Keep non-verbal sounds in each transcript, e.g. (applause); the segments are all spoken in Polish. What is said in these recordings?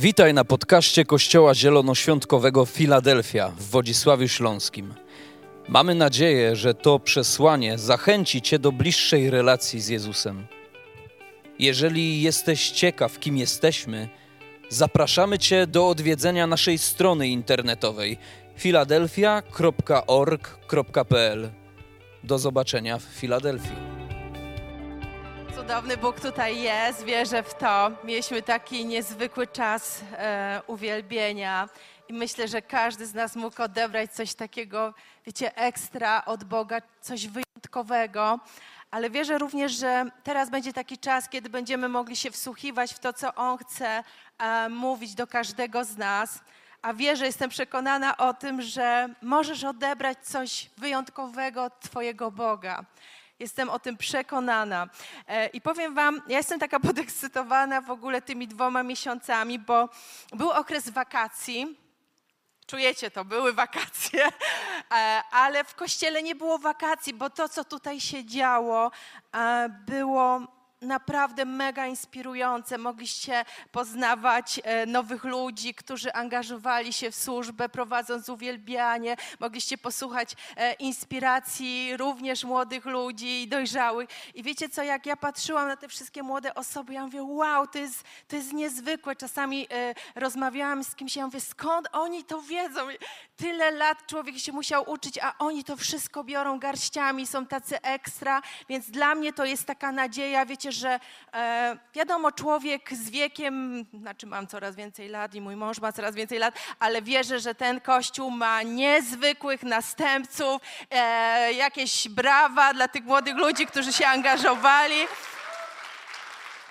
Witaj na podcaście Kościoła Zielonoświątkowego Filadelfia w Wodzisławiu Śląskim. Mamy nadzieję, że to przesłanie zachęci Cię do bliższej relacji z Jezusem. Jeżeli jesteś ciekaw, kim jesteśmy, zapraszamy Cię do odwiedzenia naszej strony internetowej filadelfia.org.pl. Do zobaczenia w Filadelfii cudowny Bóg tutaj jest, wierzę w to. Mieliśmy taki niezwykły czas e, uwielbienia i myślę, że każdy z nas mógł odebrać coś takiego, wiecie, ekstra od Boga, coś wyjątkowego. Ale wierzę również, że teraz będzie taki czas, kiedy będziemy mogli się wsłuchiwać w to, co On chce e, mówić do każdego z nas. A wierzę, jestem przekonana o tym, że możesz odebrać coś wyjątkowego od Twojego Boga. Jestem o tym przekonana. E, I powiem Wam, ja jestem taka (laughs) podekscytowana w ogóle tymi dwoma miesiącami, bo był okres wakacji. Czujecie to, były wakacje, (laughs) e, ale w kościele nie było wakacji, bo to, co tutaj się działo, e, było naprawdę mega inspirujące. Mogliście poznawać e, nowych ludzi, którzy angażowali się w służbę, prowadząc uwielbianie. Mogliście posłuchać e, inspiracji również młodych ludzi i dojrzałych. I wiecie co, jak ja patrzyłam na te wszystkie młode osoby, ja mówię, wow, to jest, to jest niezwykłe. Czasami e, rozmawiałam z kimś, ja mówię, skąd oni to wiedzą? Tyle lat człowiek się musiał uczyć, a oni to wszystko biorą garściami, są tacy ekstra, więc dla mnie to jest taka nadzieja, wiecie, wiecie, że e, wiadomo, człowiek z wiekiem, znaczy mam coraz więcej lat i mój mąż ma coraz więcej lat, ale wierzę, że ten kościół ma niezwykłych następców, e, jakieś brawa dla tych młodych ludzi, którzy się angażowali.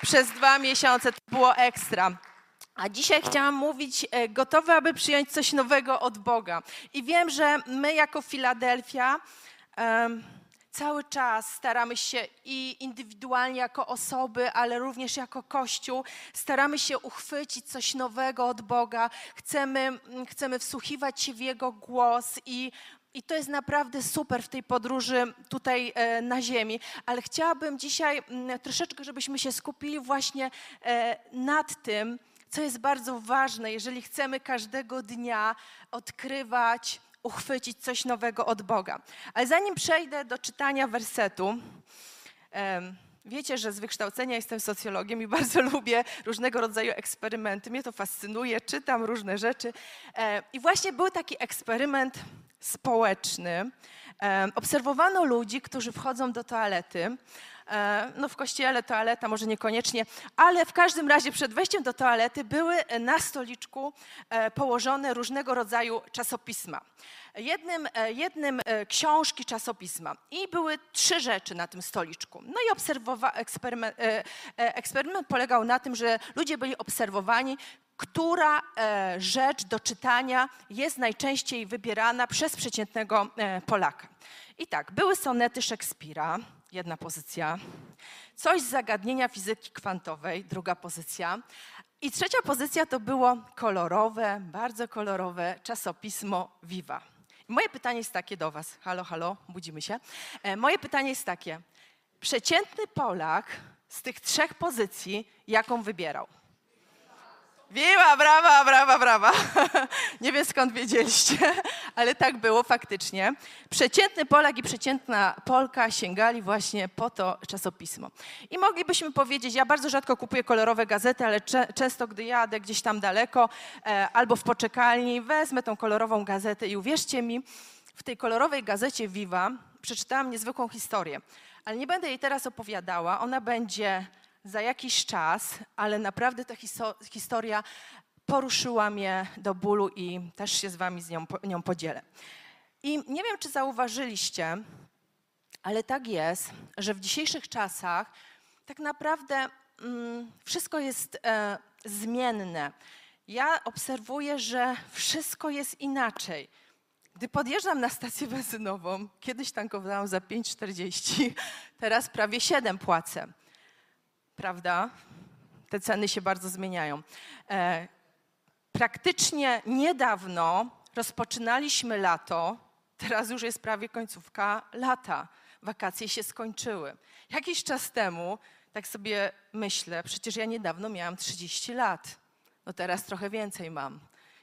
Przez dwa miesiące to było ekstra. A dzisiaj chciałam mówić, e, gotowe, aby przyjąć coś nowego od Boga. I wiem, że my jako Filadelfia cały czas staramy się i indywidualnie jako osoby, ale również jako Kościół, staramy się uchwycić coś nowego od Boga. Chcemy, mm, chcemy wsłuchiwać się w Jego głos i i to jest naprawdę super w tej podróży tutaj e, na Ziemi, ale chciałabym dzisiaj mm, troszeczkę, żebyśmy się skupili właśnie e, nad tym, co jest bardzo ważne, jeżeli chcemy każdego dnia odkrywać uchwycić coś nowego od Boga. Ale zanim przejdę do czytania wersetu, Wiecie, że z wykształcenia jestem socjologiem i (laughs) bardzo lubię różnego rodzaju eksperymenty. Mnie to fascynuje, czytam różne rzeczy. I właśnie był taki eksperyment społeczny. Obserwowano ludzi, którzy wchodzą do toalety E, no w kościele toaleta może niekoniecznie, ale w każdym razie przed wejściem do toalety były na stoliczku e, położone różnego rodzaju czasopisma. Jednym, e, jednym książki czasopisma i były trzy rzeczy na tym stoliczku. No i obserwowa- eksperyment, eksperyment polegał na tym, że ludzie byli obserwowani, która rzecz do czytania jest najczęściej wybierana przez przeciętnego Polaka. I tak, były sonety Szekspira, jedna pozycja. Coś z zagadnienia fizyki kwantowej, druga pozycja. I trzecia pozycja to było kolorowe, bardzo kolorowe czasopismo Viva. moje pytanie jest takie do Was. Halo, halo, budzimy się. E, moje pytanie jest takie. Przeciętny Polak z tych trzech pozycji, jaką wybierał? Wiła, brawa, brawa, brawa. (laughs) Nie wiem skąd wiedzieliście, ale tak było faktycznie. Przeciętny Polak i przeciętna Polka sięgali właśnie po to czasopismo. I moglibyśmy powiedzieć, ja bardzo rzadko kupuję kolorowe gazety, ale często gdy jadę gdzieś tam daleko e, albo w poczekalni, wezmę tą kolorową gazetę i uwierzcie mi, w tej kolorowej gazecie Viva przeczytałam niezwykłą historię. Ale nie będę jej teraz opowiadała, ona będzie za jakiś czas, ale naprawdę ta historia poruszyła mnie do bólu i też się z wami z nią, nią podzielę. I nie wiem, czy zauważyliście, ale tak jest, że w dzisiejszych czasach tak naprawdę mm, wszystko jest e, zmienne. Ja obserwuję, że wszystko jest inaczej. Gdy podjeżdżam na stację benzynową, kiedyś tankowałam za 5,40, teraz prawie 7 płacę prawda? Te ceny się bardzo zmieniają. E, praktycznie niedawno rozpoczynaliśmy lato, teraz już jest prawie końcówka lata. Wakacje się skończyły. Jakiś czas temu, tak sobie myślę, przecież ja niedawno miałam 30 lat. No teraz trochę więcej mam.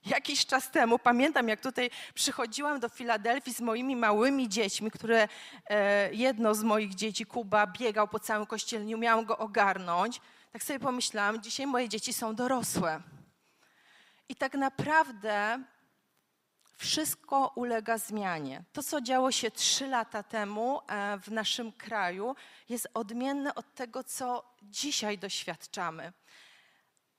Jakiś czas temu pamiętam, jak tutaj przychodziłam do Filadelfii z moimi małymi dziećmi, które e, jedno z moich dzieci, Kuba, biegał po całym kościele, nie umiałam go ogarnąć. Tak sobie pomyślałam, dzisiaj moje dzieci są dorosłe. I tak naprawdę wszystko ulega zmianie. To, co działo się trzy lata temu e, w naszym kraju, jest odmienne od tego, co dzisiaj doświadczamy.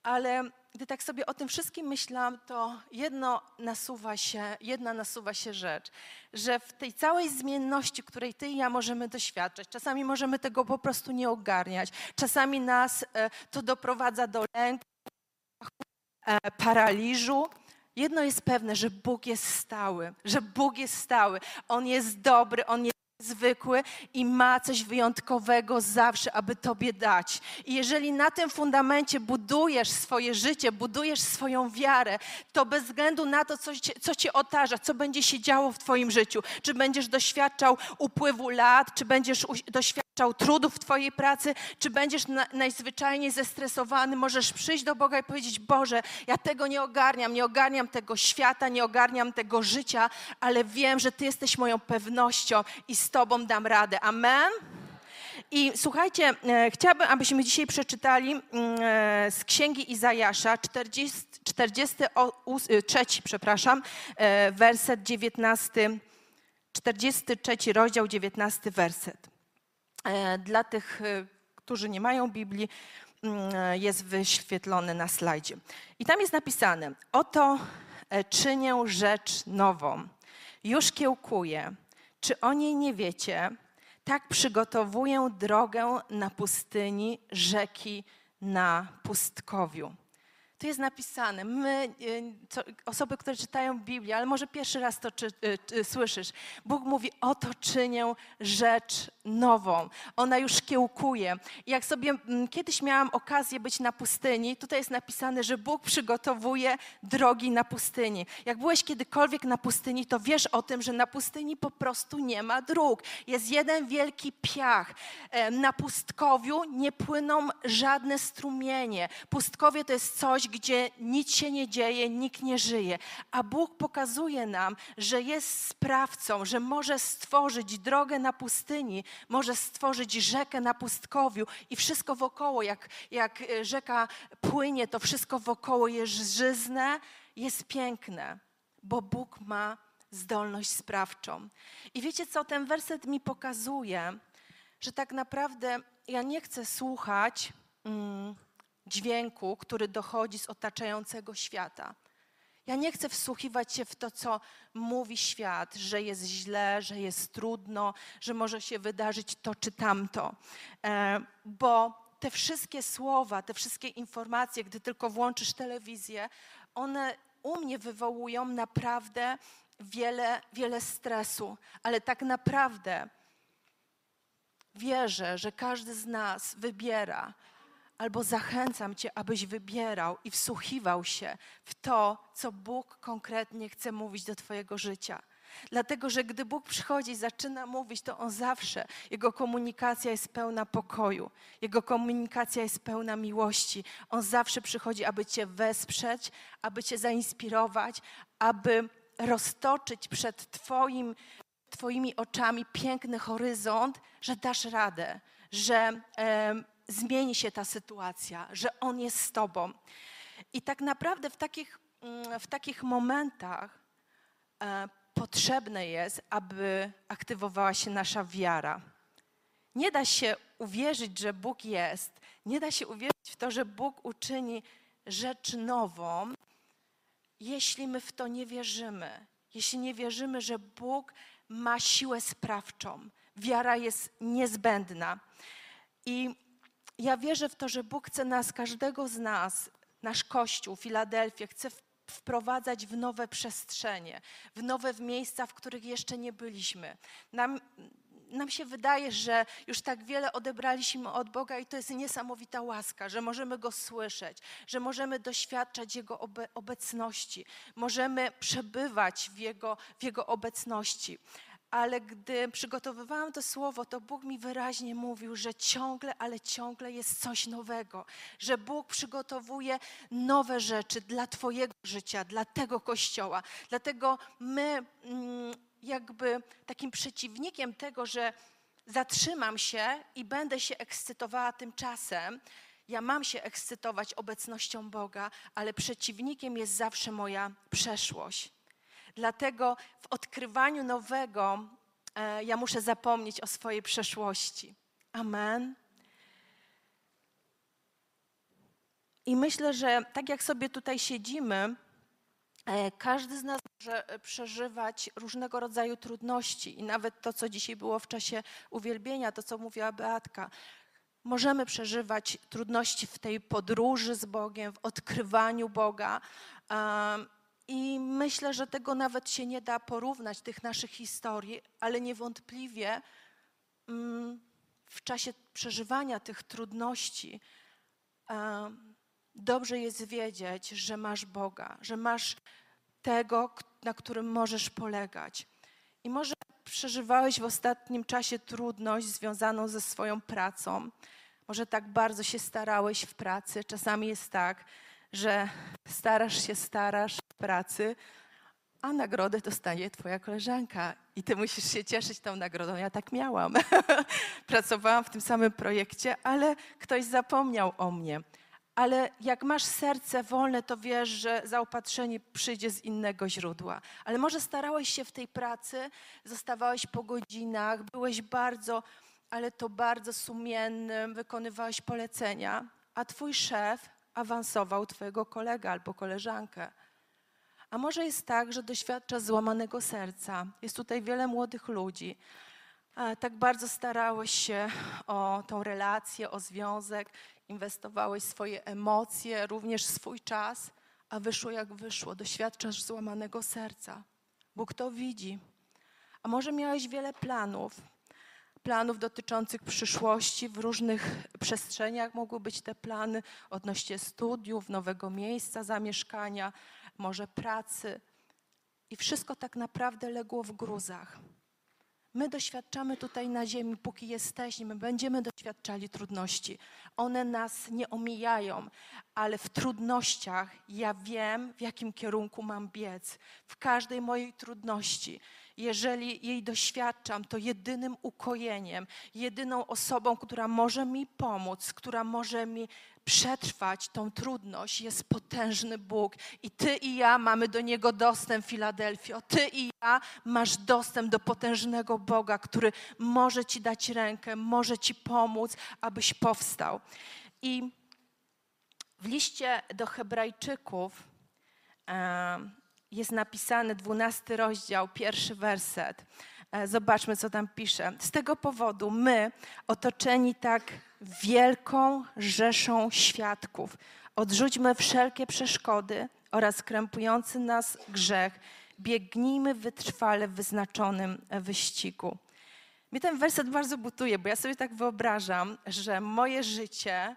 Ale gdy tak sobie o tym wszystkim myślałam, to jedno nasuwa się, jedna nasuwa się rzecz, że w tej całej zmienności, której ty i ja możemy doświadczać, czasami możemy tego po prostu nie ogarniać, czasami nas e, to doprowadza do lęku, e, paraliżu. Jedno jest pewne, że Bóg jest stały, że Bóg jest stały. On jest dobry, On jest zwykły i ma coś wyjątkowego zawsze, aby Tobie dać. I jeżeli na tym fundamencie budujesz swoje życie, budujesz swoją wiarę, to bez względu na to, co, cię, co Cię co będzie się działo w Twoim życiu, czy będziesz doświadczał upływu lat, czy będziesz u, doświadczał trudów w Twojej pracy, czy będziesz na, najzwyczajniej zestresowany, możesz przyjść do Boga i powiedzieć: Boże, ja tego nie ogarniam, nie ogarniam tego świata, nie ogarniam tego życia, ale wiem, że Ty jesteś moją pewnością i z Tobą dam radę. Amen. I słuchajcie, e, chciałabym, abyśmy dzisiaj przeczytali mm, e, z Księgi Izajasza, 40, 43, przepraszam, e, werset 19, 43 rozdział, 19 werset. E, Dla tych, e, którzy nie mają Biblii, mm, e, jest wyświetlony na slajdzie. I tam jest napisane: Oto czynię rzecz nową. Już kiełkuję. Czy o niej nie wiecie? Tak przygotowuję drogę na pustyni, rzeki na pustkowiu. Tu jest napisane, my, y, co, osoby, które czytają Biblię, ale może pierwszy raz to czy, y, y, słyszysz. Bóg mówi, oto czynię rzecz nową. Ona już kiełkuje. Jak sobie mm, kiedyś miałam okazję być na pustyni, tutaj jest napisane, że Bóg przygotowuje drogi na pustyni. Jak byłeś kiedykolwiek na pustyni, to wiesz o tym, że na pustyni po prostu nie ma dróg. Jest jeden wielki piach. E, Na pustkowiu nie płyną żadne strumienie. Pustkowie to jest coś, gdzie nic się nie dzieje, nikt nie żyje. A Bóg pokazuje nam, że jest sprawcą, że może stworzyć drogę na pustyni, może stworzyć rzekę na pustkowiu i wszystko wokoło, jak, jak e, rzeka płynie, to wszystko wokoło jest żyzne, jest piękne, bo Bóg ma zdolność sprawczą. I wiecie co, ten werset mi pokazuje, że tak naprawdę ja nie chcę słuchać mm, dźwięku, który dochodzi z otaczającego świata. Ja nie chcę wsłuchiwać się w to, co mówi świat, że jest źle, że jest trudno, że może się wydarzyć to czy tamto, e, bo te wszystkie słowa, te wszystkie informacje, gdy tylko włączysz telewizję, one u mnie wywołują naprawdę wiele, wiele stresu, ale tak naprawdę wierzę, że każdy z nas wybiera, albo zachęcam Cię, abyś wybierał i wsłuchiwał się w to, co Bóg konkretnie chce mówić do Twojego życia. Dlatego, że gdy Bóg przychodzi i zaczyna mówić, to On zawsze, Jego komunikacja jest pełna pokoju, Jego komunikacja jest pełna miłości. On zawsze przychodzi, aby Cię wesprzeć, aby Cię zainspirować, aby roztoczyć przed Twoim Twoimi oczami piękny horyzont, że dasz radę, że zmieni się ta sytuacja, że On jest z Tobą. I tak naprawdę w takich, mm, w takich momentach e, potrzebne jest, aby aktywowała się nasza wiara. Nie da się uwierzyć, że Bóg jest, nie da się uwierzyć w to, że Bóg uczyni rzecz nową, jeśli my w to nie wierzymy. Jeśli nie wierzymy, że Bóg ma siłę sprawczą. Wiara jest niezbędna. I ja wierzę w to, że Bóg chce nas, każdego z nas, nasz Kościół, Filadelfię, chce wprowadzać w nowe przestrzenie, w nowe miejsca, w których jeszcze nie byliśmy. Nam, nam się wydaje, że już tak wiele odebraliśmy od Boga i to jest niesamowita łaska, że możemy Go słyszeć, że możemy doświadczać Jego obe, obecności, możemy przebywać w Jego, w Jego obecności. Ale gdy przygotowywałam to słowo, to Bóg mi wyraźnie mówił, że ciągle, ale ciągle jest coś nowego, że Bóg przygotowuje nowe rzeczy dla Twojego życia, dla tego kościoła. Dlatego my, mm, jakby takim przeciwnikiem tego, że zatrzymam się i będę się ekscytowała tymczasem, ja mam się ekscytować obecnością Boga, ale przeciwnikiem jest zawsze moja przeszłość. Dlatego w odkrywaniu nowego e, ja muszę zapomnieć o swojej przeszłości. Amen. I myślę, że tak jak sobie tutaj siedzimy, e, każdy z nas może przeżywać różnego rodzaju trudności i nawet to, co dzisiaj było w czasie uwielbienia, to, co mówiła Beatka, możemy przeżywać trudności w tej podróży z Bogiem, w odkrywaniu Boga. I myślę, że tego nawet się nie da porównać, tych naszych historii, ale niewątpliwie mm, w czasie przeżywania tych trudności dobrze jest wiedzieć, że masz Boga, że masz tego, na którym możesz polegać. I może przeżywałeś w ostatnim czasie trudność związaną ze swoją pracą. Może tak bardzo się starałeś w pracy. Czasami jest tak, że starasz się, starasz pracy, a nagrodę dostanie twoja koleżanka i ty musisz się cieszyć tą nagrodą. Ja tak miałam. (laughs) Pracowałam w tym samym projekcie, ale ktoś zapomniał o mnie. Ale jak masz serce wolne, to wiesz, że zaopatrzenie przyjdzie z innego źródła. Ale może starałeś się w tej pracy, zostawałeś po godzinach, byłeś bardzo, ale to bardzo sumiennym, wykonywałeś polecenia, a twój szef awansował twojego kolega albo koleżankę. A może jest tak, że doświadczasz złamanego serca. Jest tutaj wiele młodych ludzi. Tak bardzo starałeś się o tą relację, o związek, inwestowałeś swoje emocje, również swój czas, a wyszło jak wyszło. Doświadczasz złamanego serca. Bóg to widzi. A może miałeś wiele planów, planów dotyczących przyszłości w różnych przestrzeniach. Mogły być te plany odnośnie studiów, nowego miejsca zamieszkania, może pracy. I wszystko tak naprawdę legło w gruzach. My doświadczamy tutaj na ziemi, póki jesteśmy, będziemy doświadczali trudności. One nas nie omijają, ale w trudnościach ja wiem, w jakim kierunku mam biec. W każdej mojej trudności jeżeli jej doświadczam, to jedynym ukojeniem, jedyną osobą, która może mi pomóc, która może mi przetrwać tą trudność, jest potężny Bóg. I ty i ja mamy do niego dostęp, Filadelfio. Ty i ja masz dostęp do potężnego Boga, który może ci dać rękę, może ci pomóc, abyś powstał. I w liście do Hebrajczyków jest napisany dwunasty rozdział, pierwszy werset. E, zobaczmy, co tam pisze. Z tego powodu my, otoczeni tak wielką rzeszą świadków, odrzućmy wszelkie przeszkody oraz krępujący nas grzech, biegnijmy wytrwale w wyznaczonym wyścigu. Mnie ten werset bardzo butuje, bo ja sobie tak wyobrażam, że moje życie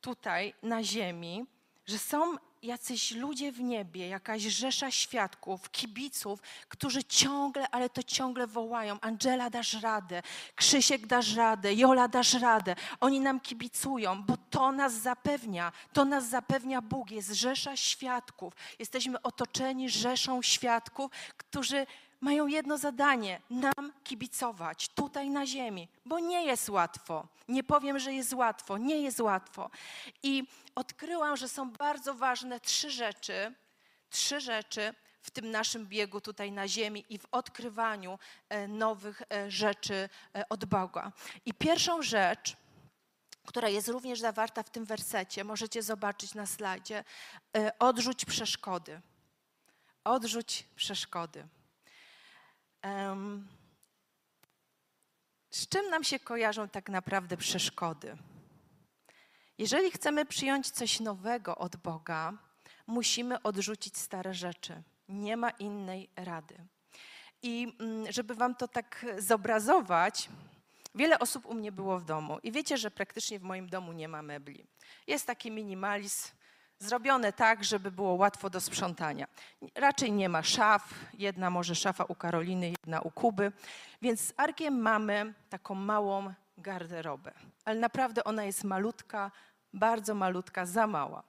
tutaj na ziemi, że są jacyś ludzie w niebie, jakaś rzesza świadków, kibiców, którzy ciągle, ale to ciągle wołają: Angela, dasz radę, Krzysiek, dasz radę, Jola, dasz radę. Oni nam kibicują, bo to nas zapewnia, to nas zapewnia Bóg. Jest rzesza świadków. Jesteśmy otoczeni rzeszą świadków, którzy mają jedno zadanie: nam kibicować tutaj na ziemi, bo nie jest łatwo. Nie powiem, że jest łatwo, nie jest łatwo. I odkryłam, że są bardzo ważne trzy rzeczy, trzy rzeczy w tym naszym biegu tutaj na ziemi i w odkrywaniu e, nowych e, rzeczy e, od Boga. I pierwszą rzecz, która jest również zawarta w tym wersecie, możecie zobaczyć na slajdzie, odrzuć przeszkody. Odrzuć przeszkody. Z czym nam się kojarzą tak naprawdę przeszkody? Jeżeli chcemy przyjąć coś nowego od Boga, musimy odrzucić stare rzeczy. Nie ma innej rady. I mm, żeby Wam to tak zobrazować, wiele osób u mnie było w domu i wiecie, że praktycznie w moim domu nie ma mebli. Jest taki minimalizm, zrobione tak, żeby było łatwo do sprzątania. Raczej nie ma szaf, jedna może szafa u Karoliny, jedna u Kuby, więc z Arkiem mamy taką małą garderobę. Ale naprawdę ona jest malutka, bardzo malutka, za mała.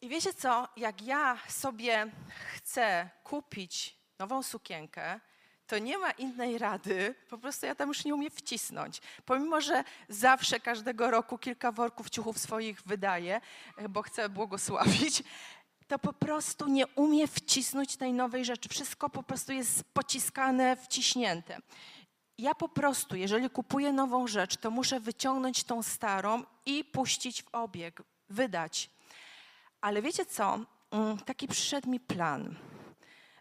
I wiecie co, jak ja sobie chcę kupić nową sukienkę, to nie ma innej rady, po prostu ja tam już nie umiem wcisnąć. Pomimo, że zawsze każdego roku kilka worków ciuchów swoich wydaję, bo chcę błogosławić, to po prostu nie umie wcisnąć tej nowej rzeczy. Wszystko po prostu jest pociskane, wciśnięte. Ja po prostu, jeżeli kupuję nową rzecz, to muszę wyciągnąć tą starą i puścić w obieg, wydać. Ale wiecie co? Mm, taki przyszedł mi plan,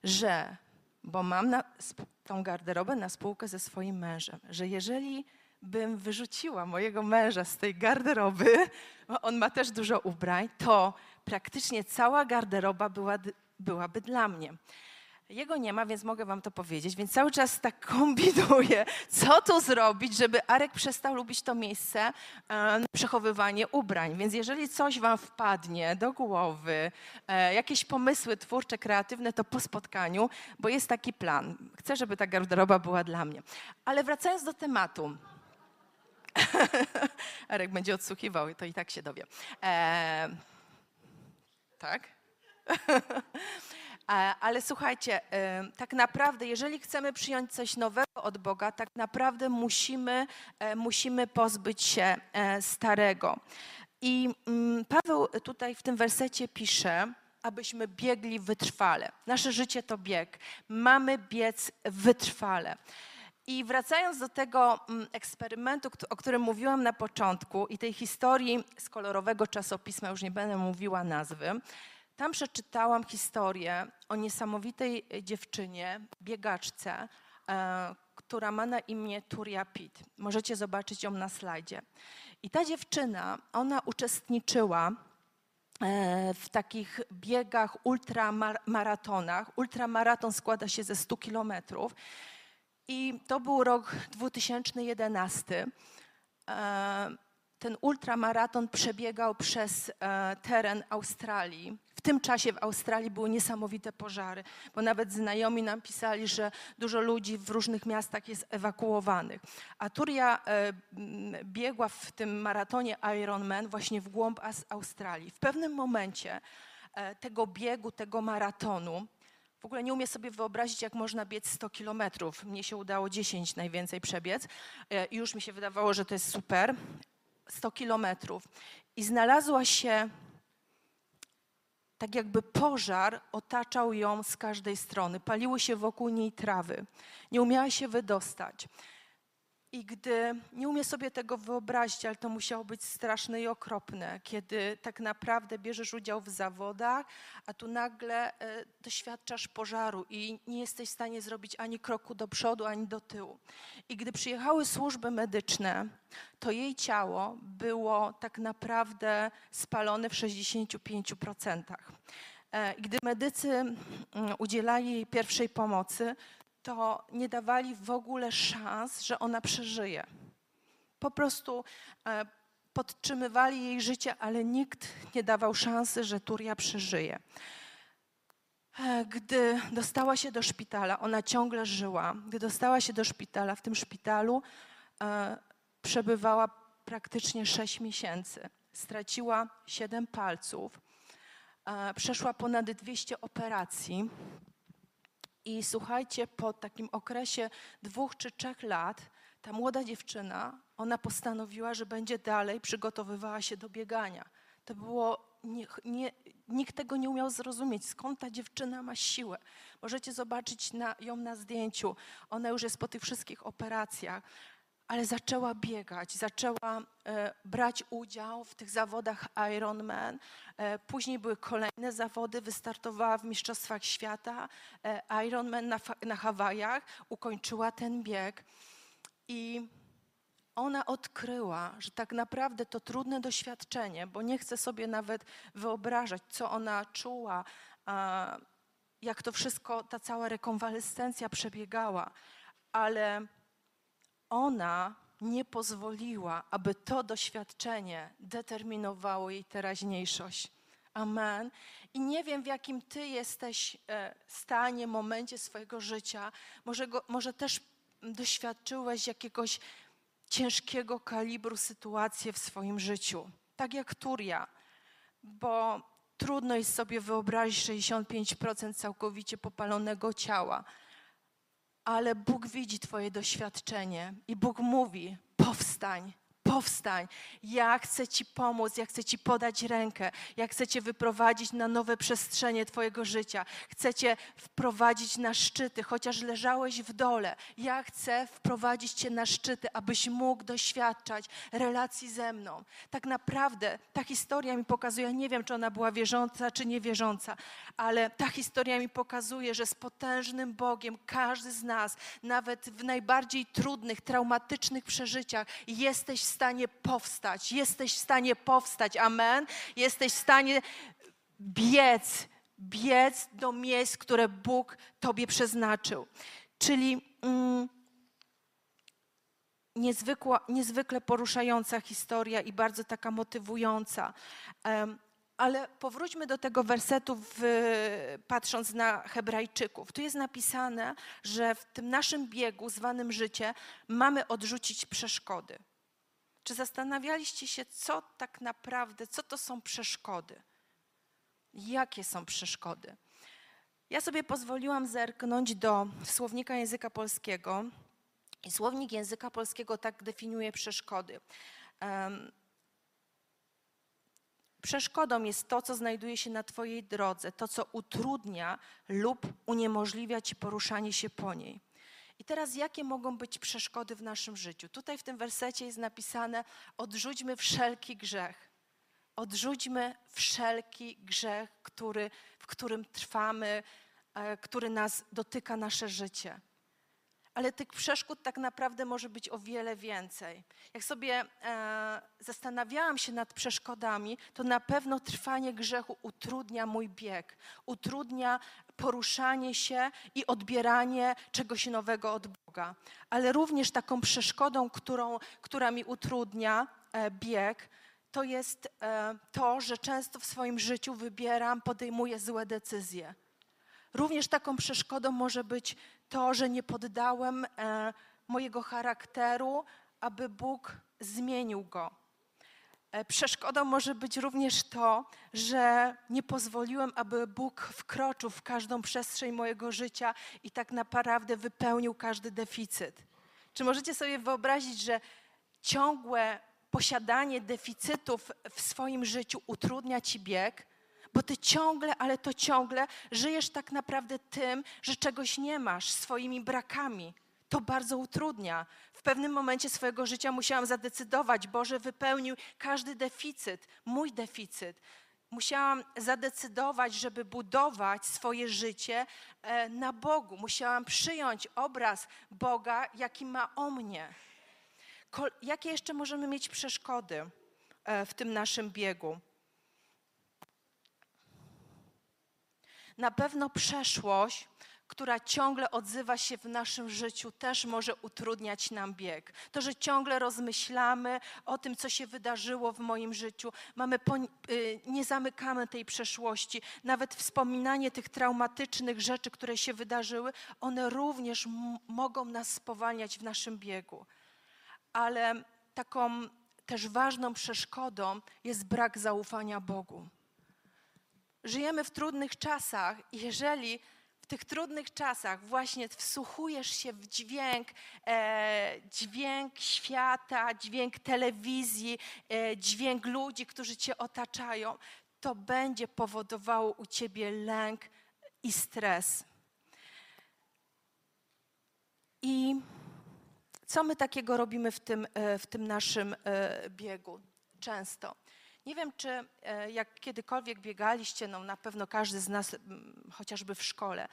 że, bo mam na, tą garderobę na spółkę ze swoim mężem, że jeżeli bym wyrzuciła mojego męża z tej garderoby, bo on ma też dużo ubrań, to praktycznie cała garderoba była, byłaby dla mnie. Jego nie ma, więc mogę wam to powiedzieć, więc cały czas tak (laughs) kombinuję, co tu zrobić, żeby Arek przestał lubić to miejsce e, przechowywanie ubrań. Więc jeżeli coś wam wpadnie do głowy, e, jakieś pomysły twórcze, kreatywne, to po spotkaniu, bo jest taki plan. Chcę, żeby ta garderoba była dla mnie. Ale wracając do tematu. (laughs) Arek będzie odsłuchiwał, to i tak się dowie. E, tak? (laughs) Ale słuchajcie, tak naprawdę, jeżeli chcemy przyjąć coś nowego od Boga, tak naprawdę musimy, e, musimy pozbyć się e, starego. I mm, Paweł tutaj w tym wersecie pisze, abyśmy biegli wytrwale. Nasze życie to bieg. Mamy biec wytrwale. I wracając do tego mm, eksperymentu, o którym mówiłam na początku i tej historii z kolorowego czasopisma, już nie będę mówiła nazwy, tam przeczytałam historię o niesamowitej dziewczynie, biegaczce, e, która ma na imię Turia Pitt. Możecie zobaczyć ją na slajdzie. I ta dziewczyna, ona uczestniczyła e, w takich biegach, ultramaratonach. Ultramaraton składa się ze 100 kilometrów. I to był rok 2011 ten ultramaraton przebiegał przez e, teren Australii. Tym czasie w Australii były niesamowite pożary, bo nawet znajomi nam pisali, że dużo ludzi w różnych miastach jest ewakuowanych. A Turia e, biegła w tym maratonie Ironman właśnie w głąb Australii. W pewnym momencie e, tego biegu, tego maratonu, w ogóle nie umiem sobie wyobrazić, jak można biec 100 kilometrów. Mnie się udało 10 najwięcej przebiec i już mi się wydawało, że to jest super. 100 kilometrów i znalazła się tak jakby pożar otaczał ją z każdej strony. Paliły się wokół niej trawy. Nie umiała się wydostać. I gdy nie umie sobie tego wyobrazić, ale to musiało być straszne i okropne, kiedy tak naprawdę bierzesz udział w zawodach, a tu nagle e, doświadczasz pożaru i nie jesteś w stanie zrobić ani kroku do przodu, ani do tyłu. I gdy przyjechały służby medyczne, to jej ciało było tak naprawdę spalone w 65%. E, gdy medycy mm, udzielali jej pierwszej pomocy, to nie dawali w ogóle szans, że ona przeżyje. Po prostu e, podtrzymywali jej życie, ale nikt nie dawał szansy, że Turia przeżyje. E, gdy dostała się do szpitala, ona ciągle żyła. Gdy dostała się do szpitala, w tym szpitalu e, przebywała praktycznie 6 miesięcy. Straciła 7 palców, przeszła ponad 200 operacji. I słuchajcie, po takim okresie dwóch czy trzech lat, ta młoda dziewczyna, ona postanowiła, że będzie dalej przygotowywała się do biegania. To było, nie, nie, nikt tego nie umiał zrozumieć, skąd ta dziewczyna ma siłę. Możecie zobaczyć na, ją na zdjęciu. Ona już jest po tych wszystkich operacjach ale zaczęła biegać, zaczęła e, brać udział w tych zawodach Ironman. E, później były kolejne zawody, wystartowała w Mistrzostwach Świata e, Ironman na, na Hawajach, ukończyła ten bieg i ona odkryła, że tak naprawdę to trudne doświadczenie, bo nie chcę sobie nawet wyobrażać, co ona czuła, jak to wszystko, ta cała rekonwalescencja przebiegała, ale ona nie pozwoliła, aby to doświadczenie determinowało jej teraźniejszość. Amen. I nie wiem, w jakim ty jesteś e, stanie, momencie swojego życia. Może, go, może też doświadczyłeś jakiegoś ciężkiego kalibru sytuacji w swoim życiu. Tak jak Turia, bo trudno jest sobie wyobrazić 65% całkowicie popalonego ciała. Ale Bóg widzi Twoje doświadczenie i Bóg mówi: powstań, powstań. Ja chcę Ci pomóc, ja chcę Ci podać rękę, ja chcę Cię wyprowadzić na nowe przestrzenie Twojego życia. Chcę Cię wprowadzić na szczyty, chociaż leżałeś w dole. Ja chcę wprowadzić Cię na szczyty, abyś mógł doświadczać relacji ze mną. Tak naprawdę ta historia mi pokazuje, nie wiem, czy ona była wierząca, czy niewierząca, ale ta historia mi pokazuje, że z potężnym Bogiem każdy z nas, nawet w najbardziej trudnych, traumatycznych przeżyciach, jesteś w stanie powstać. Jesteś w stanie powstać. Amen. Jesteś w stanie biec, biec do miejsc, które Bóg Tobie przeznaczył. Czyli mm, niezwykła, niezwykle poruszająca historia i bardzo taka motywująca. Um, ale powróćmy do tego wersetu, w, patrząc na Hebrajczyków. Tu jest napisane, że w tym naszym biegu, zwanym życie, mamy odrzucić przeszkody. Czy zastanawialiście się, co tak naprawdę, co to są przeszkody? Jakie są przeszkody? Ja sobie pozwoliłam zerknąć do słownika języka polskiego i słownik języka polskiego tak definiuje przeszkody. Przeszkodą jest to, co znajduje się na Twojej drodze, to, co utrudnia lub uniemożliwia Ci poruszanie się po niej. I teraz jakie mogą być przeszkody w naszym życiu? Tutaj w tym wersecie jest napisane: odrzućmy wszelki grzech. Odrzućmy wszelki grzech, który, w którym trwamy, e, który nas dotyka nasze życie ale tych przeszkód tak naprawdę może być o wiele więcej. Jak sobie e, zastanawiałam się nad przeszkodami, to na pewno trwanie grzechu utrudnia mój bieg, utrudnia poruszanie się i odbieranie czegoś nowego od Boga. Ale również taką przeszkodą, którą, która mi utrudnia e, bieg, to jest e, to, że często w swoim życiu wybieram, podejmuję złe decyzje. Również taką przeszkodą może być to, że nie poddałem e, mojego charakteru, aby Bóg zmienił go. E, przeszkodą może być również to, że nie pozwoliłem, aby Bóg wkroczył w każdą przestrzeń mojego życia i tak naprawdę wypełnił każdy deficyt. Czy możecie sobie wyobrazić, że ciągłe posiadanie deficytów w swoim życiu utrudnia ci bieg? Bo ty ciągle, ale to ciągle żyjesz tak naprawdę tym, że czegoś nie masz, swoimi brakami. To bardzo utrudnia. W pewnym momencie swojego życia musiałam zadecydować, Boże wypełnił każdy deficyt, mój deficyt. Musiałam zadecydować, żeby budować swoje życie e, na Bogu. Musiałam przyjąć obraz Boga, jaki ma o mnie. Jakie jeszcze możemy mieć przeszkody e, w tym naszym biegu? Na pewno przeszłość, która ciągle odzywa się w naszym życiu, też może utrudniać nam bieg. To, że ciągle rozmyślamy o tym, co się wydarzyło w moim życiu, mamy y, nie zamykamy tej przeszłości. Nawet wspominanie tych traumatycznych rzeczy, które się wydarzyły, one również mogą nas spowalniać w naszym biegu. Ale taką też ważną przeszkodą jest brak zaufania Bogu żyjemy w trudnych czasach jeżeli w tych trudnych czasach właśnie wsłuchujesz się w dźwięk, e, dźwięk świata, dźwięk telewizji, e, dźwięk ludzi, którzy cię otaczają, to będzie powodowało u ciebie lęk i stres. I co my takiego robimy w tym, e, w tym naszym e, biegu? Często nie wiem, czy e, jak kiedykolwiek biegaliście, no na pewno każdy z nas, chociażby w szkole,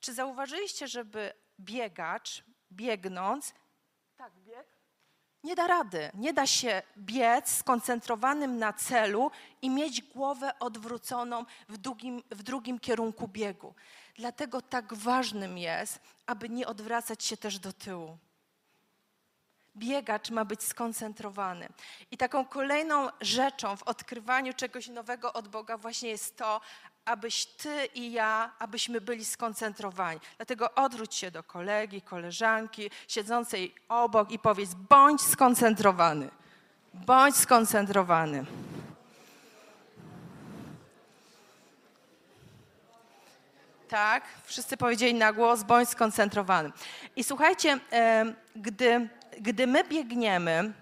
czy zauważyliście, żeby biegacz, biegnąc, tak, bieg, nie da rady, nie da się biec skoncentrowanym na celu i mieć głowę odwróconą w drugim, w drugim kierunku biegu. Dlatego tak ważnym jest, aby nie odwracać się też do tyłu. Biegacz ma być skoncentrowany. I taką kolejną rzeczą w odkrywaniu czegoś nowego od Boga właśnie jest to, abyś ty i ja, abyśmy byli skoncentrowani. Dlatego odwróć się do kolegi, koleżanki, siedzącej obok i powiedz: bądź skoncentrowany. Bądź skoncentrowany. Tak, wszyscy powiedzieli na głos, bądź skoncentrowany. I słuchajcie, gdy, gdy my biegniemy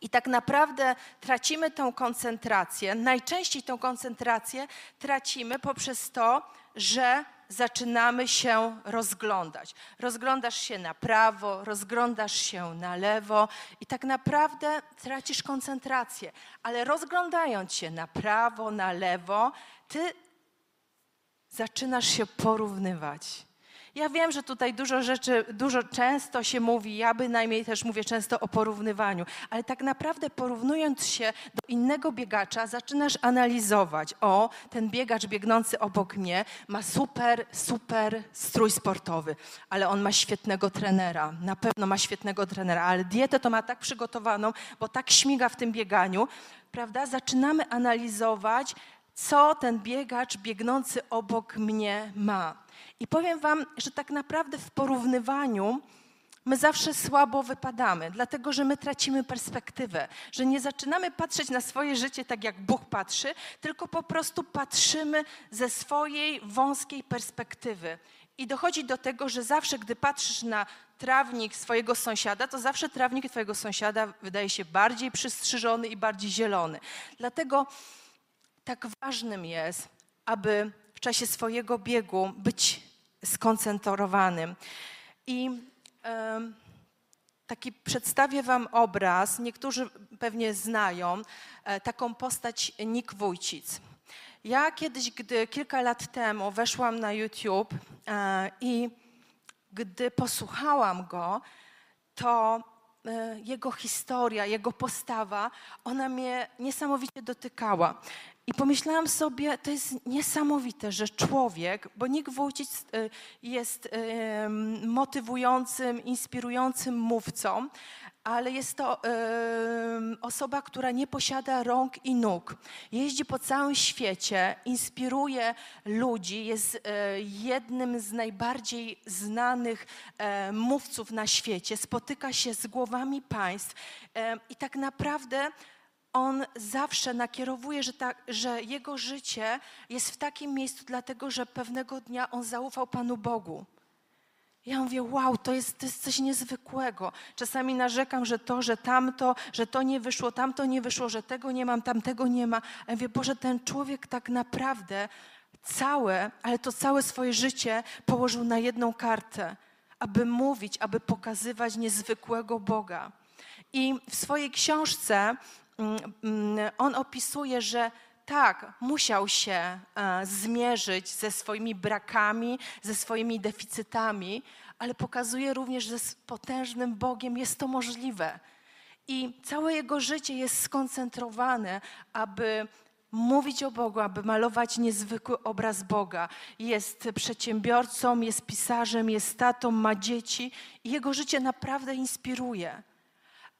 i tak naprawdę tracimy tą koncentrację, najczęściej tą koncentrację tracimy poprzez to, że zaczynamy się rozglądać. Rozglądasz się na prawo, rozglądasz się na lewo i tak naprawdę tracisz koncentrację. Ale rozglądając się na prawo, na lewo, ty zaczynasz się porównywać. Ja wiem, że tutaj dużo rzeczy, dużo często się mówi, ja bynajmniej też mówię często o porównywaniu, ale tak naprawdę porównując się do innego biegacza, zaczynasz analizować, o, ten biegacz biegnący obok mnie ma super, super strój sportowy, ale on ma świetnego trenera, na pewno ma świetnego trenera, ale dietę to ma tak przygotowaną, bo tak śmiga w tym bieganiu, prawda? Zaczynamy analizować, co ten biegacz biegnący obok mnie ma. I powiem Wam, że tak naprawdę w porównywaniu my zawsze słabo wypadamy, dlatego że my tracimy perspektywę, że nie zaczynamy patrzeć na swoje życie tak, jak Bóg patrzy, tylko po prostu patrzymy ze swojej wąskiej perspektywy. I dochodzi do tego, że zawsze, gdy patrzysz na trawnik swojego sąsiada, to zawsze trawnik twojego sąsiada wydaje się bardziej przystrzyżony i bardziej zielony. Dlatego tak ważnym jest, aby w czasie swojego biegu być skoncentrowanym. I em, taki przedstawię Wam obraz, niektórzy pewnie znają e, taką postać Nick Wójcic. Ja kiedyś, gdy kilka lat temu weszłam na YouTube e, i gdy posłuchałam go, to e, jego historia, jego postawa, ona mnie niesamowicie dotykała. I pomyślałam sobie, to jest niesamowite, że człowiek, bo Nick Wójcic y, jest motywującym, inspirującym mówcą, ale jest to osoba, która nie posiada rąk i nóg. Jeździ po całym świecie, inspiruje ludzi, jest e, jednym z najbardziej znanych e, mówców na świecie, spotyka się z głowami państw e, i tak naprawdę on zawsze nakierowuje, że, ta, że jego życie jest w takim miejscu, dlatego że pewnego dnia on zaufał Panu Bogu. Ja mówię, wow, to jest, to jest coś niezwykłego. Czasami narzekam, że to, że tamto, że to nie wyszło, tamto nie wyszło, że tego nie mam, tamtego nie ma. Ja mówię, Boże, ten człowiek tak naprawdę całe, ale to całe swoje życie położył na jedną kartę, aby mówić, aby pokazywać niezwykłego Boga. I w swojej książce on opisuje, że tak, musiał się e, zmierzyć ze swoimi brakami, ze swoimi deficytami, ale pokazuje również, że z potężnym Bogiem jest to możliwe. I całe jego życie jest skoncentrowane, aby mówić o Bogu, aby malować niezwykły obraz Boga. Jest przedsiębiorcą, jest pisarzem, jest tatą, ma dzieci i jego życie naprawdę inspiruje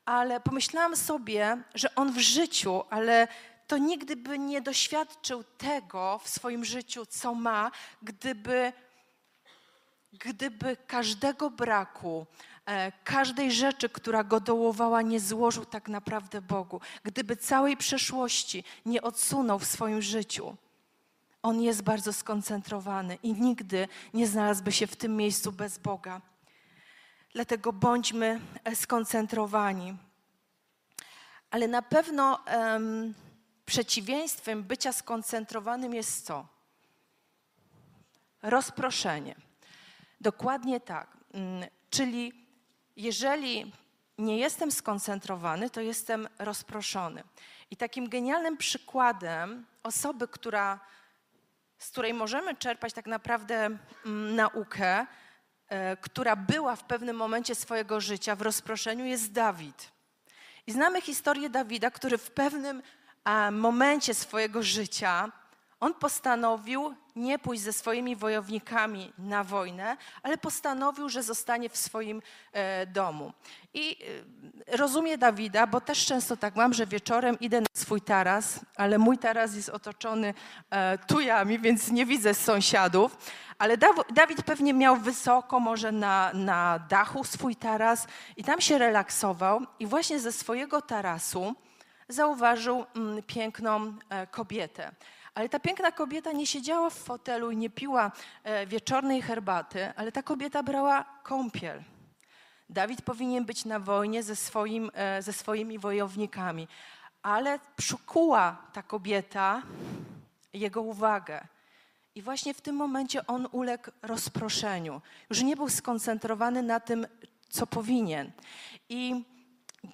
ale pomyślałam sobie, że on w życiu, ale to nigdy by nie doświadczył tego w swoim życiu, co ma, gdyby, gdyby każdego braku, e, każdej rzeczy, która go dołowała, nie złożył tak naprawdę Bogu, gdyby całej przeszłości nie odsunął w swoim życiu. On jest bardzo skoncentrowany i nigdy nie znalazłby się w tym miejscu bez Boga. Dlatego bądźmy e, skoncentrowani. Ale na pewno em, przeciwieństwem bycia skoncentrowanym jest co? Rozproszenie. Dokładnie tak. Mm, Czyli jeżeli nie jestem skoncentrowany, to jestem rozproszony. I takim genialnym przykładem osoby, która, z której możemy czerpać tak naprawdę mm, naukę, która była w pewnym momencie swojego życia w rozproszeniu, jest Dawid. I znamy historię Dawida, który w pewnym momencie swojego życia on postanowił nie pójść ze swoimi wojownikami na wojnę, ale postanowił, że zostanie w swoim e, domu. I e, rozumie Dawida, bo też często tak mam, że wieczorem idę na swój taras, ale mój taras jest otoczony e, tujami, więc nie widzę sąsiadów. Ale Daw- Dawid pewnie miał wysoko, może na, na dachu swój taras i tam się relaksował. I właśnie ze swojego tarasu zauważył mm, piękną kobietę. Ale ta piękna kobieta nie siedziała w fotelu i nie piła e, wieczornej herbaty, ale ta kobieta brała kąpiel. Dawid powinien być na wojnie ze, swoim, e, ze swoimi wojownikami, ale przykuła ta kobieta jego uwagę. I właśnie w tym momencie on uległ rozproszeniu. Już nie był skoncentrowany na tym, co powinien. I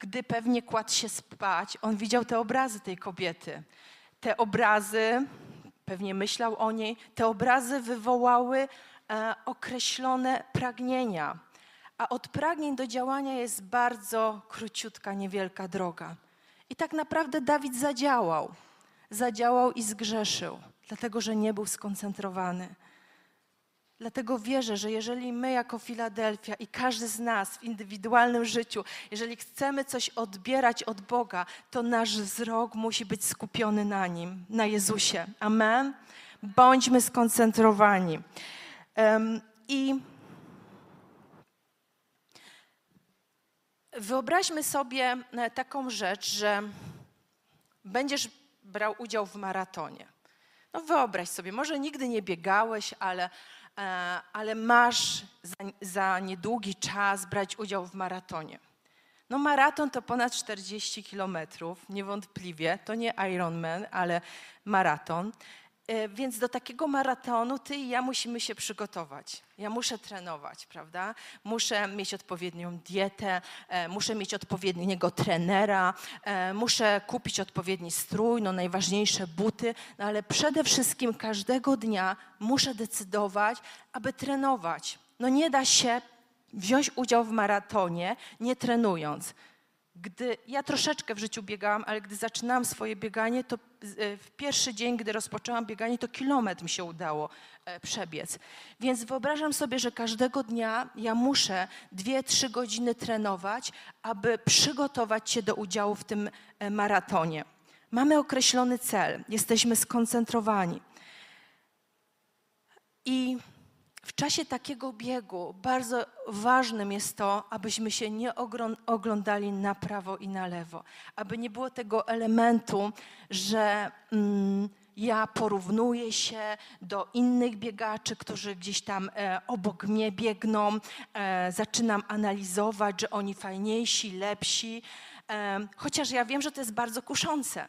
gdy pewnie kładł się spać, on widział te obrazy tej kobiety. Te obrazy, pewnie myślał o niej, te obrazy wywołały e, określone pragnienia. A od pragnień do działania jest bardzo króciutka, niewielka droga. I tak naprawdę Dawid zadziałał. Zadziałał i zgrzeszył, dlatego że nie był skoncentrowany. Dlatego wierzę, że jeżeli my jako Filadelfia i każdy z nas w indywidualnym życiu, jeżeli chcemy coś odbierać od Boga, to nasz wzrok musi być skupiony na Nim, na Jezusie. Amen? Bądźmy skoncentrowani. Em, I wyobraźmy sobie e, taką rzecz, że będziesz brał udział w maratonie. No wyobraź sobie, może nigdy nie biegałeś, ale, ale masz za, za niedługi czas brać udział w maratonie. No maraton to ponad 40 kilometrów, niewątpliwie. To nie Ironman, ale maraton. E, Więc do takiego maratonu ty i ja musimy się przygotować. Ja muszę trenować, prawda? Muszę mieć odpowiednią dietę, e, muszę mieć odpowiedniego trenera, e, muszę kupić odpowiedni strój, no najważniejsze buty, no ale przede wszystkim każdego dnia muszę decydować, aby trenować. No nie da się wziąć udział w maratonie nie trenując. Gdy ja troszeczkę w życiu biegałam, ale gdy zaczynałam swoje bieganie, to e, w pierwszy dzień, gdy rozpoczęłam bieganie, to kilometr mi się udało e, przebiec. Więc wyobrażam sobie, że każdego dnia ja muszę dwie, trzy godziny trenować, aby przygotować się do udziału w tym e, maratonie. Mamy określony cel, jesteśmy skoncentrowani. I w czasie takiego biegu bardzo ważnym jest to, abyśmy się nie oglądali na prawo i na lewo, aby nie było tego elementu, że mm, ja porównuję się do innych biegaczy, którzy gdzieś tam e, obok mnie biegną, e, zaczynam analizować, że oni fajniejsi, lepsi, e, chociaż ja wiem, że to jest bardzo kuszące.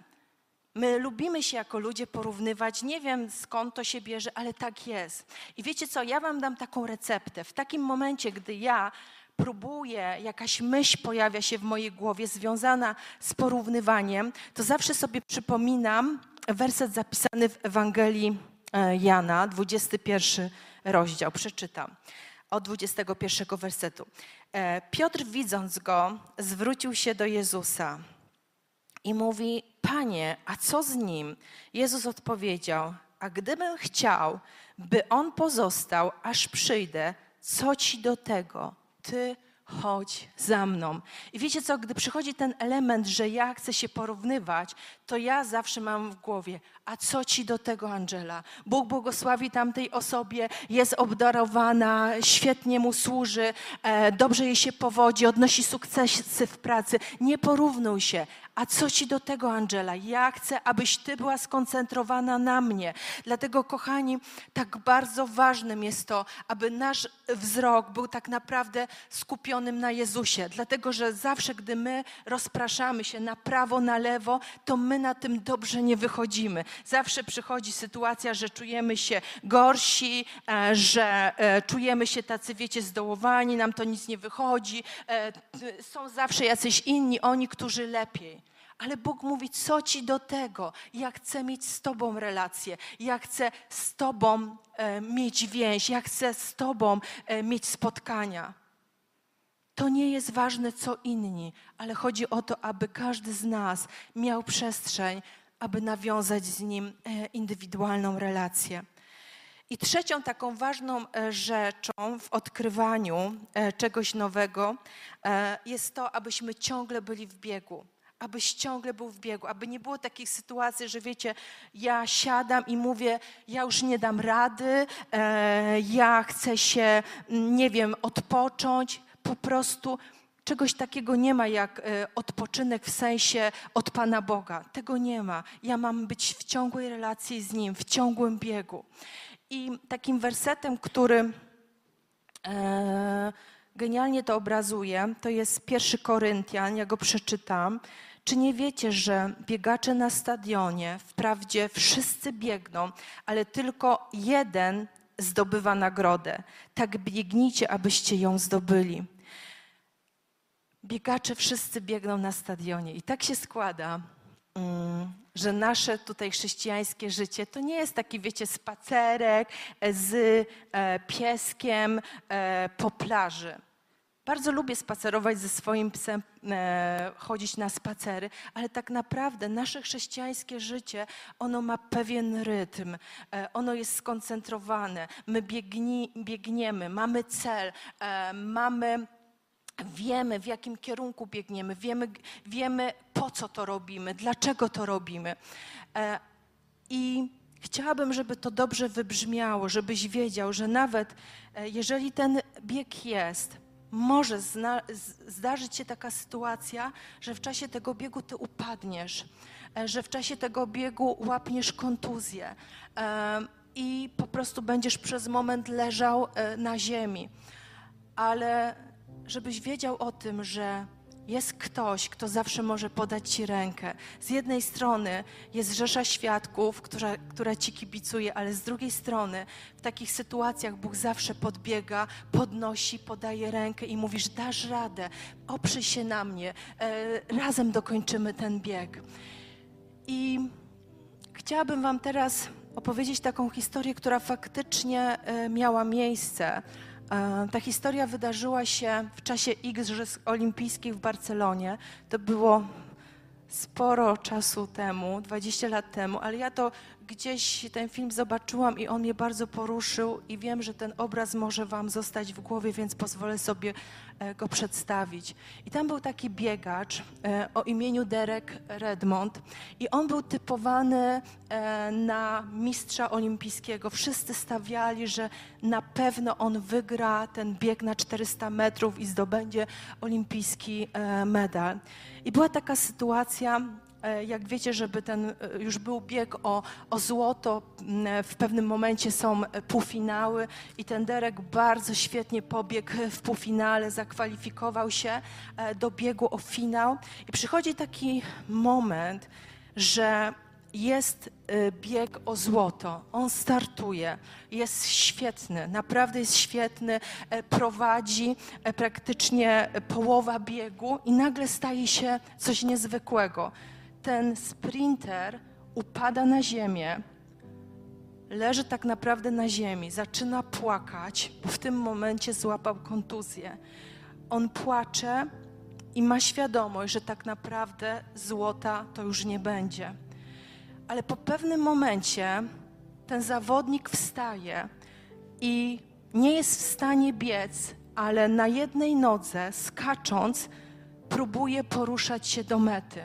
My lubimy się jako ludzie porównywać. Nie wiem skąd to się bierze, ale tak jest. I wiecie co, ja wam dam taką receptę. W takim momencie, gdy ja próbuję, jakaś myśl pojawia się w mojej głowie związana z porównywaniem, to zawsze sobie przypominam werset zapisany w Ewangelii e, Jana, 21 rozdział. Przeczytam od 21 wersetu. E, Piotr, widząc go, zwrócił się do Jezusa i mówi: Panie, a co z nim? Jezus odpowiedział: A gdybym chciał, by on pozostał, aż przyjdę, co ci do tego? Ty chodź za mną. I wiecie co, gdy przychodzi ten element, że ja chcę się porównywać, to ja zawsze mam w głowie, a co ci do tego, Angela? Bóg błogosławi tamtej osobie, jest obdarowana, świetnie mu służy, e, dobrze jej się powodzi, odnosi sukcesy w pracy. Nie porównuj się. A co ci do tego, Angela? Ja chcę, abyś ty była skoncentrowana na mnie. Dlatego, kochani, tak bardzo ważnym jest to, aby nasz wzrok był tak naprawdę skupionym na Jezusie. Dlatego, że zawsze, gdy my rozpraszamy się na prawo, na lewo, to my na tym dobrze nie wychodzimy. Zawsze przychodzi sytuacja, że czujemy się gorsi, e, że e, czujemy się tacy, wiecie, zdołowani, nam to nic nie wychodzi. E, Są zawsze jacyś inni, oni, którzy lepiej. Ale Bóg mówi, co ci do tego? Ja chcę mieć z Tobą relację, ja chcę z Tobą mieć więź, ja chcę z Tobą mieć spotkania. To nie jest ważne, co inni, ale chodzi o to, aby każdy z nas miał przestrzeń, aby nawiązać z Nim e, indywidualną relację. I trzecią taką ważną e, rzeczą w odkrywaniu e, czegoś nowego jest to, abyśmy ciągle byli w biegu. Abyś ciągle był w biegu, aby nie było takich sytuacji, że wiecie, ja siadam i mówię, ja już nie dam rady, ja chcę się, nie wiem, odpocząć. Po prostu czegoś takiego nie ma jak odpoczynek w sensie od Pana Boga. Tego nie ma. Ja mam być w ciągłej relacji z Nim, w ciągłym biegu. I takim wersetem, który e, genialnie to obrazuje, to jest pierwszy Koryntian, ja go przeczytam. Czy nie wiecie, że biegacze na stadionie, wprawdzie wszyscy biegną, ale tylko jeden zdobywa nagrodę? Tak biegnijcie, abyście ją zdobyli. Biegacze wszyscy biegną na stadionie i tak się składa, Mm, że nasze tutaj chrześcijańskie życie to nie jest taki, wiecie, spacerek z e, pieskiem e, po plaży. Bardzo lubię spacerować ze swoim psem, e, chodzić na spacery, ale tak naprawdę nasze chrześcijańskie życie, ono ma pewien rytm, ono jest skoncentrowane. My biegni, biegniemy, mamy cel, mamy Wiemy, w jakim kierunku biegniemy, wiemy, wiemy, po co to robimy, dlaczego to robimy. E, I chciałabym, żeby to dobrze wybrzmiało, żebyś wiedział, że nawet e, jeżeli ten bieg jest, może zna, zdarzyć się taka sytuacja, że w czasie tego biegu ty upadniesz, e, że w czasie tego biegu łapniesz kontuzję i po prostu będziesz przez moment leżał na ziemi. Ale żebyś wiedział o tym, że jest ktoś, kto zawsze może podać Ci rękę. Z jednej strony jest rzesza świadków, która, która Ci kibicuje, ale z drugiej strony w takich sytuacjach Bóg zawsze podbiega, podnosi, podaje rękę i mówisz, dasz radę, oprzyj się na mnie, e, razem dokończymy ten bieg. I chciałabym Wam teraz opowiedzieć taką historię, która faktycznie e, miała miejsce. E, ta historia wydarzyła się w czasie Igrzysk Olimpijskich w Barcelonie. To było sporo czasu temu, 20 lat temu, ale ja to gdzieś ten film zobaczyłam i on mnie bardzo poruszył i wiem, że ten obraz może Wam zostać w głowie, więc pozwolę sobie e, go przedstawić. I tam był taki biegacz e, o imieniu Derek Redmond i on był typowany e, na mistrza olimpijskiego. Wszyscy stawiali, że na pewno on wygra ten bieg na 400 metrów i zdobędzie olimpijski medal. I była taka sytuacja, jak wiecie, żeby ten e, już był bieg o, o złoto, w pewnym momencie są półfinały i ten Derek bardzo świetnie pobiegł w półfinale, zakwalifikował się e, do biegu o finał i przychodzi taki moment, że jest bieg o złoto. On startuje, jest świetny, naprawdę jest świetny, prowadzi praktycznie połowa biegu i nagle staje się coś niezwykłego ten sprinter upada na ziemię, leży tak naprawdę na ziemi, zaczyna płakać, bo w tym momencie złapał kontuzję. On płacze i ma świadomość, że tak naprawdę złota to już nie będzie. Ale po pewnym momencie ten zawodnik wstaje i nie jest w stanie biec, ale na jednej nodze, skacząc, próbuje poruszać się do mety.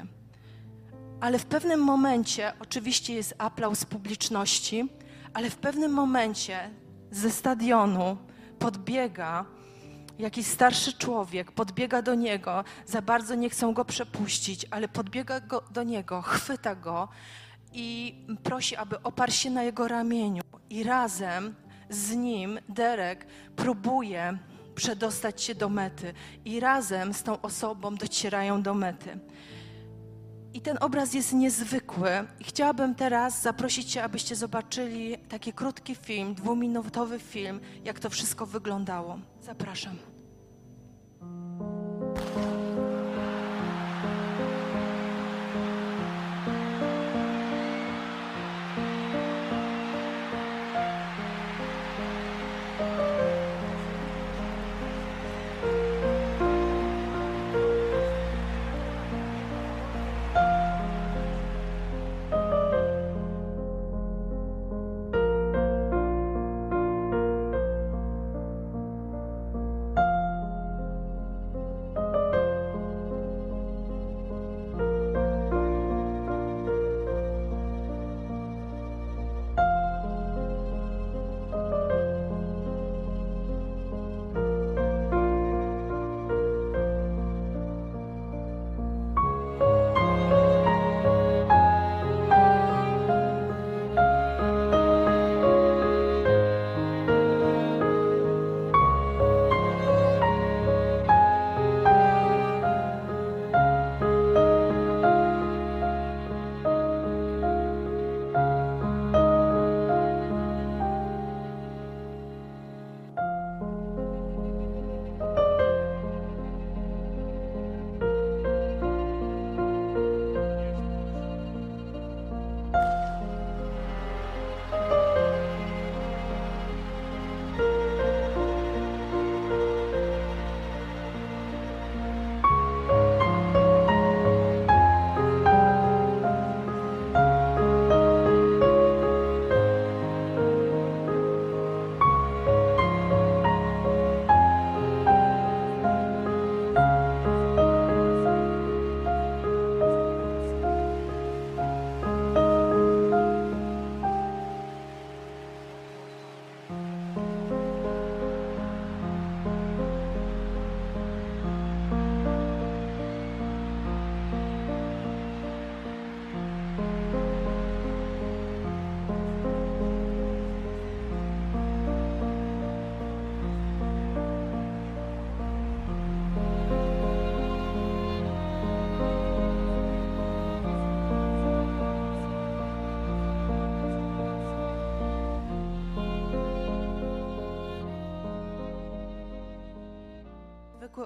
Ale w pewnym momencie, oczywiście jest aplauz publiczności, ale w pewnym momencie ze stadionu podbiega jakiś starszy człowiek, podbiega do niego, za bardzo nie chcą go przepuścić, ale podbiega go, do niego, chwyta go i prosi, aby oparł się na jego ramieniu. I razem z nim Derek próbuje przedostać się do mety. I razem z tą osobą docierają do mety. I ten obraz jest niezwykły. Chciałabym teraz zaprosić Cię, abyście zobaczyli taki krótki film, dwuminutowy film, jak to wszystko wyglądało. Zapraszam.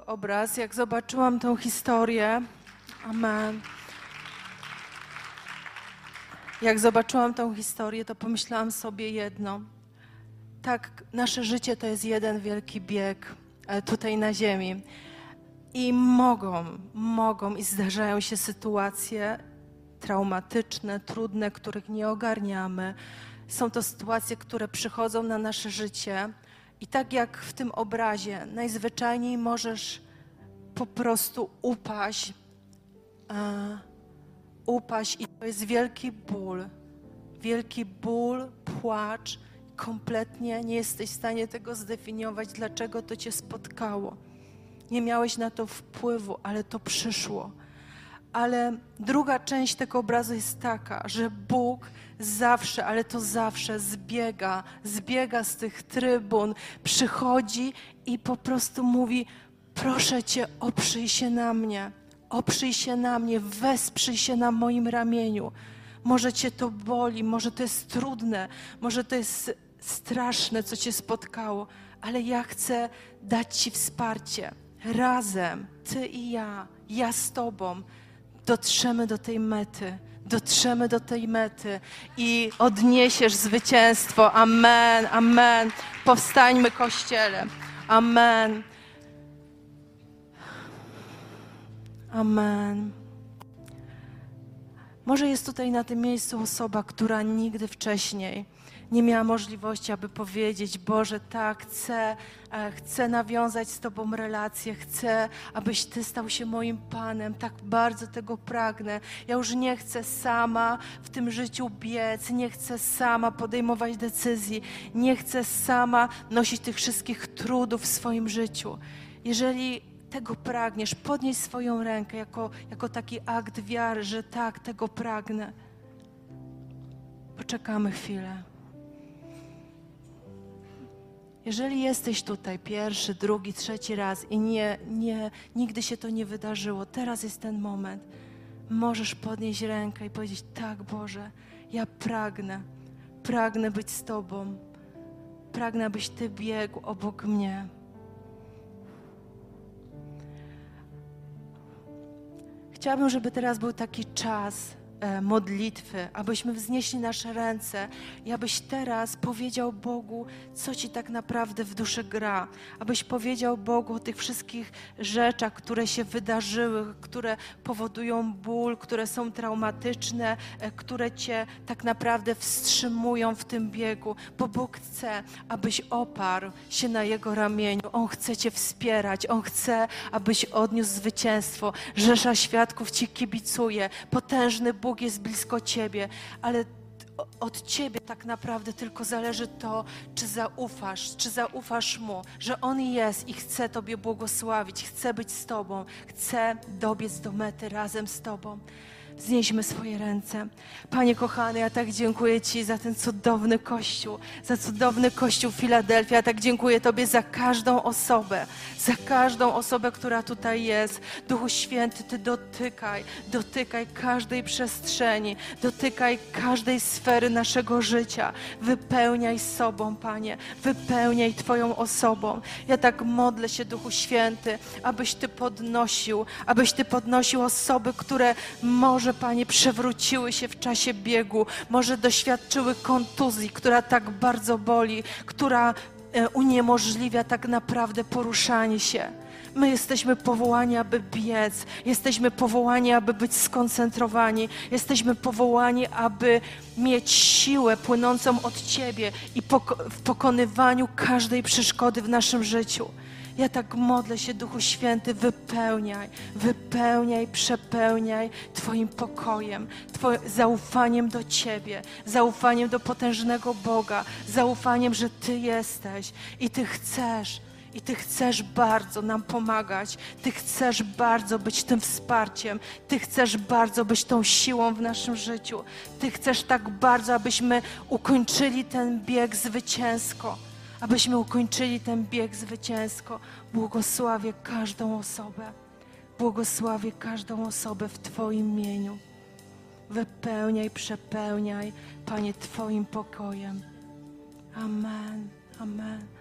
Obraz. Jak zobaczyłam tą historię, amen. Jak zobaczyłam tą historię, to pomyślałam sobie jedno. Tak, nasze życie to jest jeden wielki bieg e, tutaj na ziemi. I mogą, mogą i zdarzają się sytuacje traumatyczne, trudne, których nie ogarniamy. Są to sytuacje, które przychodzą na nasze życie. I tak jak w tym obrazie, najzwyczajniej możesz po prostu upaść. E, upaść i to jest wielki ból. Wielki ból, płacz. Kompletnie nie jesteś w stanie tego zdefiniować, dlaczego to cię spotkało. Nie miałeś na to wpływu, ale to przyszło. Ale druga część tego obrazu jest taka, że Bóg zawsze, ale to zawsze zbiega, zbiega z tych trybun, przychodzi i po prostu mówi: Proszę cię, oprzyj się na mnie, oprzyj się na mnie, wesprzyj się na moim ramieniu. Może cię to boli, może to jest trudne, może to jest straszne, co cię spotkało, ale ja chcę dać ci wsparcie. Razem, ty i ja, ja z tobą, dotrzemy do tej mety. Dotrzemy do tej mety i odniesiesz zwycięstwo. Amen, amen. Powstańmy, kościele. Amen. Amen. Może jest tutaj na tym miejscu osoba, która nigdy wcześniej nie miała możliwości, aby powiedzieć: Boże, tak, chcę, e, chcę nawiązać z Tobą relację, chcę, abyś Ty stał się moim Panem, tak bardzo tego pragnę. Ja już nie chcę sama w tym życiu biec, nie chcę sama podejmować decyzji, nie chcę sama nosić tych wszystkich trudów w swoim życiu. Jeżeli tego pragniesz, podnieś swoją rękę jako, jako taki akt wiary, że tak, tego pragnę. Poczekamy chwilę. Jeżeli jesteś tutaj pierwszy, drugi, trzeci raz i nie, nie, nigdy się to nie wydarzyło, teraz jest ten moment. Możesz podnieść rękę i powiedzieć: Tak, Boże, ja pragnę, pragnę być z Tobą. Pragnę, abyś Ty biegł obok mnie. Chciałabym, żeby teraz był taki czas, modlitwy, abyśmy wznieśli nasze ręce i abyś teraz powiedział Bogu, co Ci tak naprawdę w duszy gra. Abyś powiedział Bogu o tych wszystkich rzeczach, które się wydarzyły, które powodują ból, które są traumatyczne, e, które Cię tak naprawdę wstrzymują w tym biegu, bo Bóg chce, abyś oparł się na Jego ramieniu. On chce Cię wspierać, On chce, abyś odniósł zwycięstwo. Rzesza świadków Ci kibicuje, potężny Bóg Bóg jest blisko Ciebie, ale od Ciebie tak naprawdę tylko zależy to, czy zaufasz, czy zaufasz Mu, że On jest i chce Tobie błogosławić, chce być z Tobą, chce dobiec do mety razem z Tobą. Znieśmy swoje ręce. Panie kochany, ja tak dziękuję Ci za ten cudowny kościół, za cudowny kościół Filadelfia. Ja tak dziękuję Tobie za każdą osobę, za każdą osobę, która tutaj jest. Duchu Święty, Ty dotykaj, dotykaj każdej przestrzeni, dotykaj każdej sfery naszego życia. Wypełniaj sobą, Panie, wypełniaj Twoją osobą. Ja tak modlę się, Duchu Święty, abyś Ty podnosił, abyś Ty podnosił osoby, które może może, Panie, przewróciły się w czasie biegu, może doświadczyły kontuzji, która tak bardzo boli, która e, uniemożliwia tak naprawdę poruszanie się. My jesteśmy powołani, aby biec, jesteśmy powołani, aby być skoncentrowani, jesteśmy powołani, aby mieć siłę płynącą od Ciebie i w pokonywaniu każdej przeszkody w naszym życiu. Ja tak modlę się, Duchu Święty, wypełniaj, wypełniaj, przepełniaj Twoim pokojem, Twoim zaufaniem do Ciebie, zaufaniem do potężnego Boga, zaufaniem, że Ty jesteś i Ty chcesz. I Ty chcesz bardzo nam pomagać. Ty chcesz bardzo być tym wsparciem. Ty chcesz bardzo być tą siłą w naszym życiu. Ty chcesz tak bardzo, abyśmy ukończyli ten bieg zwycięsko abyśmy ukończyli ten bieg zwycięsko. Błogosławię każdą osobę. Błogosławię każdą osobę w Twoim imieniu. Wypełniaj, przepełniaj, Panie, Twoim pokojem. Amen. Amen.